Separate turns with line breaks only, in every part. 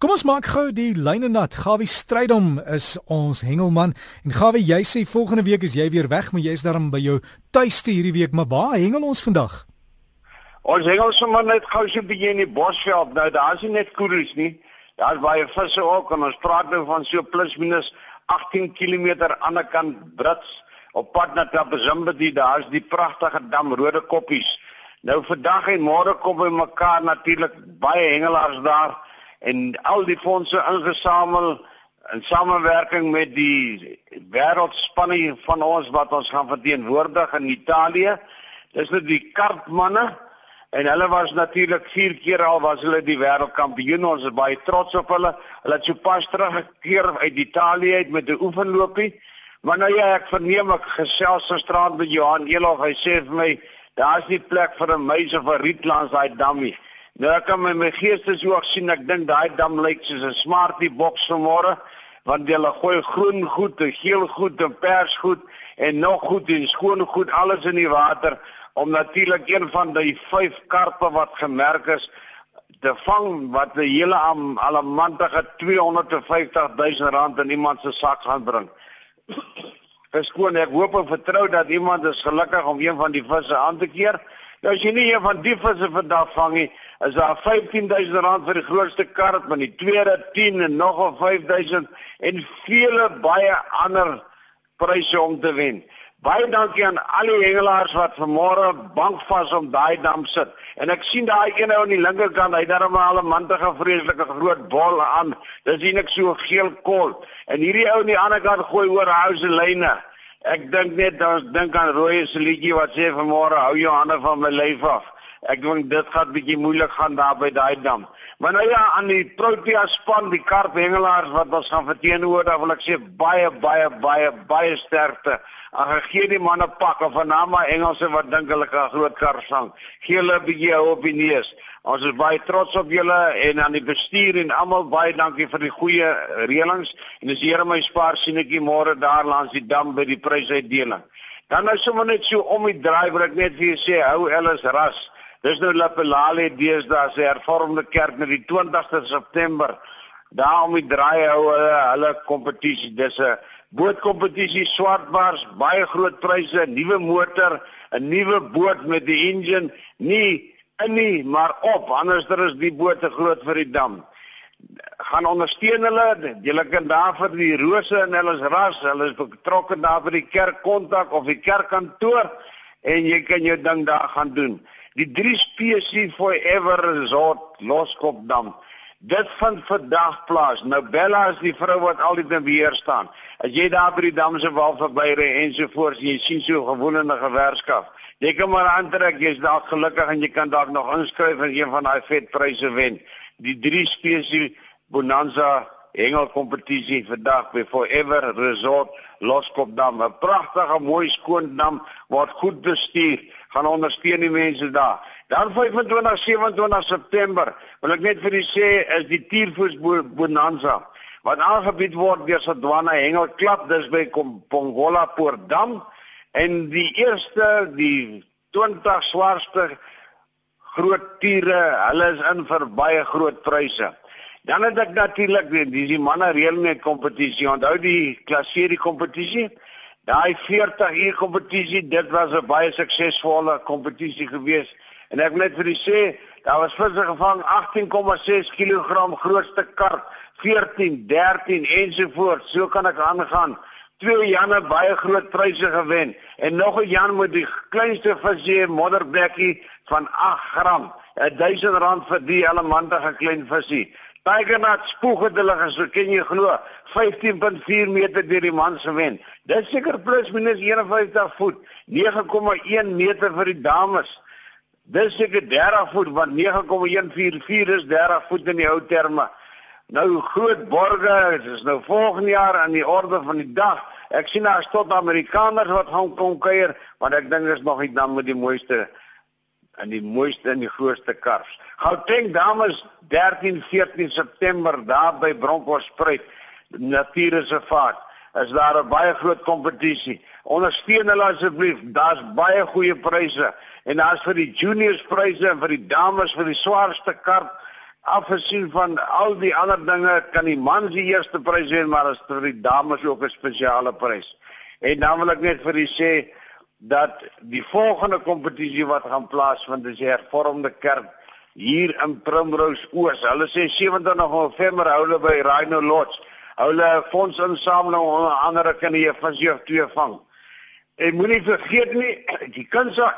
Kom ons maak gou die lyne nat. Gawie Strydom is ons hengelman en Gawie, jy sê volgende week is jy weer weg, maar jy's daarom by jou tuiste hierdie week, maar waar hengel ons vandag?
Ons hengel sommer net gou so 'n bietjie in die bosveld. Nou daar's nie net koeries nie. Daar's baie visse ook en ons praat nou van so plus minus 18 km aan die kant Brits op pad na Tabazimbi. Daar's die pragtige dam Rode Koppies. Nou vandag en môre kom by mekaar natuurlik baie hengelaars daar en al die fondse ingesamel in samewerking met die wêreldspanne van ons wat ons gaan verteenwoordig in Italië. Dis net die kartmanne en hulle was natuurlik 4 keer al was hulle die wêreldkampioen. Ons is baie trots op hulle. Hulle het sopas teruggekeer uit Italië uit met 'n oefenloopie. Maar nou ja, ek verneem ek gesels se straat met Johan Elof. Hy sê vir my, daar's nie plek vir 'n meisie 'n rietlands daai dammie. Nou ek kan my my geestes ook sien ek dink daai dam lyk soos 'n smartie boks vanmôre want hulle gooi groen goed, geel goed en pers goed en nog goed en skoon goed alles in die water om natuurlik een van die vyf karpe wat gemerk is te vang wat 'n hele alamantige 250 000 rand in iemand se sak gaan bring. Verskoon ek hoop en vertrou dat iemand is gelukkig om een van die visse aan te keer. Nou as jy nie een van die visse vandag vang nie, is daar 15000 rand vir die grootste karp, maar die tweede 10 en nog 'n 5000 en vele baie ander pryse om te wen. Baie dankie aan al die hengelaars wat vanmôre bankvas om daai dam sit. En ek sien daai een ou aan die linkerkant, hy daar al 'n mantige vreeslike groot bol aan. Dis sien ek so geel kol. En hierdie ou aan die ander kant gooi oor house lyne. Ek dink net ons dink aan Rooi se liedjie wat sê vanmôre hou jou hande van my lyf af. Ek dink dit gaan bietjie moeilik gaan daar by daai dam. Maar nou ja, aan die Protea span, die karphengelaars wat ons gaan verteenwoordig, wil ek sê baie baie baie baie sterkte. Ag gee die manne pak of vanaand Engelse wat dink hulle kan groot kar sang. Gee hulle 'n bietjie hou op die neus. Ons is baie trots op julle en aan die bestuur en almal baie dankie vir die goeie reëlings. En as die Here my spaar, sien ek jy môre daar langs die dam by die prysuitdeling. Dan nou sommer net so om die draai, wil ek net vir julle sê, hou Ellis ras. Dis nou Lapelale deesdae se hervormde kerk met die 20ste September. Daarom die draai hou hulle hulle kompetisie. Dis 'n bootkompetisie swartbaars, baie groot pryse, nuwe motor, 'n nuwe boot met die engine, nie in nie, maar op. Anderster is die boot te groot vir die dam. Gaan ondersteun hulle. Julle kan daar vir die rose en hulle is ras, hulle is betrokke daar vir die kerk kontak of die kerkkantoor en jy kan jou ding daar gaan doen die 3 spesies forever resort Loskopdam. Dit vind vandag plaas. Nou Bella is die vrou wat altyd in beheer staan. As jy daar by die dam se wal verby ry en so voort, jy sien so gewonende gewerskap. Jy kan maar aantrek, jy's dalk gelukkig en jy kan dalk nog inskryf en een van daai vetpryse wen. Die 3 spesies Bonanza hengel kompetisie vandag by Forever Resort Loskopdam. 'n Pragtige, mooi skoon dam wat goed bestuur gaan ondersteun die mense daar. Dan 25 27 September wil ek net vir u sê is die Tierfoos Bonanza wat aangebied word deur Sodwana Hengelklub dis by Pongola Poortdam en die eerste die 20 swaarste groot tiere, hulle is in vir baie groot pryse. Dan het ek natuurlik die die manne reël net kompetisie. Onthou die klasserie kompetisie? Daai 40 uur kompetisie, dit was 'n baie suksesvolle kompetisie geweest en ek wil net vir u sê, daar was visse gevang 18,6 kg grootste karp, 14, 13 ensovoorts. So kan ek aangaan. Twee Janne baie groot pryse gewen en nog 'n Jan met die kleinste visie modderbekkie van 8 gram. 1000 rand vir die elementige klein visie. Tigernet spoeg het hulle geso, ken jy glo, 15.4 meter deur die man se wen. Dis seker plus minus 51 voet, 9,1 meter vir die dames. Dis seker 30 voet want 9,144 is 30 voet in die ou terme. Nou groot borge, dit is nou volgende jaar aan die orde van die dag. Ek sien daar tot Amerikaners wat gaan kom kuier, want ek dink dis nog nie dan met die mooiste en die mooiste en die grootste kars. Gauteng dames 13 14 September daar by Bronkhorstspruit Natuurreservaat. Is daar 'n baie groot kompetisie. Ondersteun hulle asseblief. Daar's baie goeie pryse en daar's vir die juniors pryse en vir die dames vir die swaarste kar afgesien van al die ander dinge kan die man se eerste prys wen maar as vir die dames ook 'n spesiale prys. En dan wil ek net vir u sê dat die volgende kompetisie wat gaan plaasvind is die hervormde kerk hier in Primrose Oos. Hulle sê 27 November hou hulle by Rhino Lodge. Hulle fondsinsameling onder andere kan jy van sig twee vang. En moenie vergeet nie die kunsa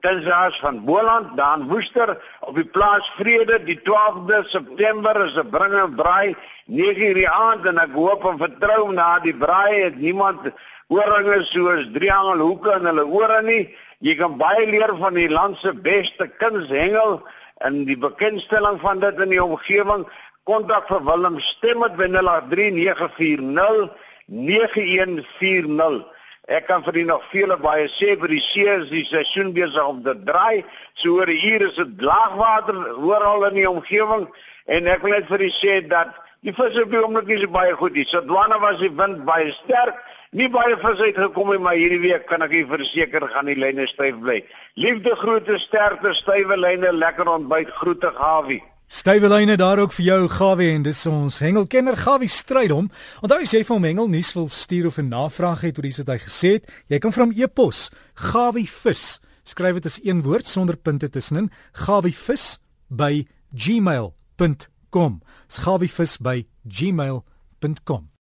Kunsaars van Boland, dan Woester op die plaas Vrede die 12de September is 'n bring en braai 9:00 die aand en ek hoop en vertrou na die braai het niemand ooringe soos drieangelhoeke in hulle ore nie. Jy kan baie leer van die land se beste kunshengel en die bekendstelling van dit in die omgewing. Kontak vir Willem stem met 03940 9140. Ek kan vir u nog vele baie sê vir die see is die seisoen besig om te draai. So oor hier is dit laagwater oral in die omgewing en ek wil net vir u sê dat die visse op die oomblik is baie goed. Die Sodwana was die wind baie sterk. Nie baie vis het gekom nie, maar hierdie week kan ek u verseker gaan die lyne styf bly. Liefde groete, sterkte, stywe lyne, lekker ontbyt, groete Gawie.
Stywelyne daar ook vir jou Gawie en dis ons hengelkenner Gawie Strydom. Onthou as jy vir hom hengel nuus wil stuur of 'n navraag het oor iets wat hy gesê het, jy kan vir hom e-pos gawievis. Skryf dit as een woord sonder punte tussenin, gawievis by gmail.com. Gawievis by gmail.com.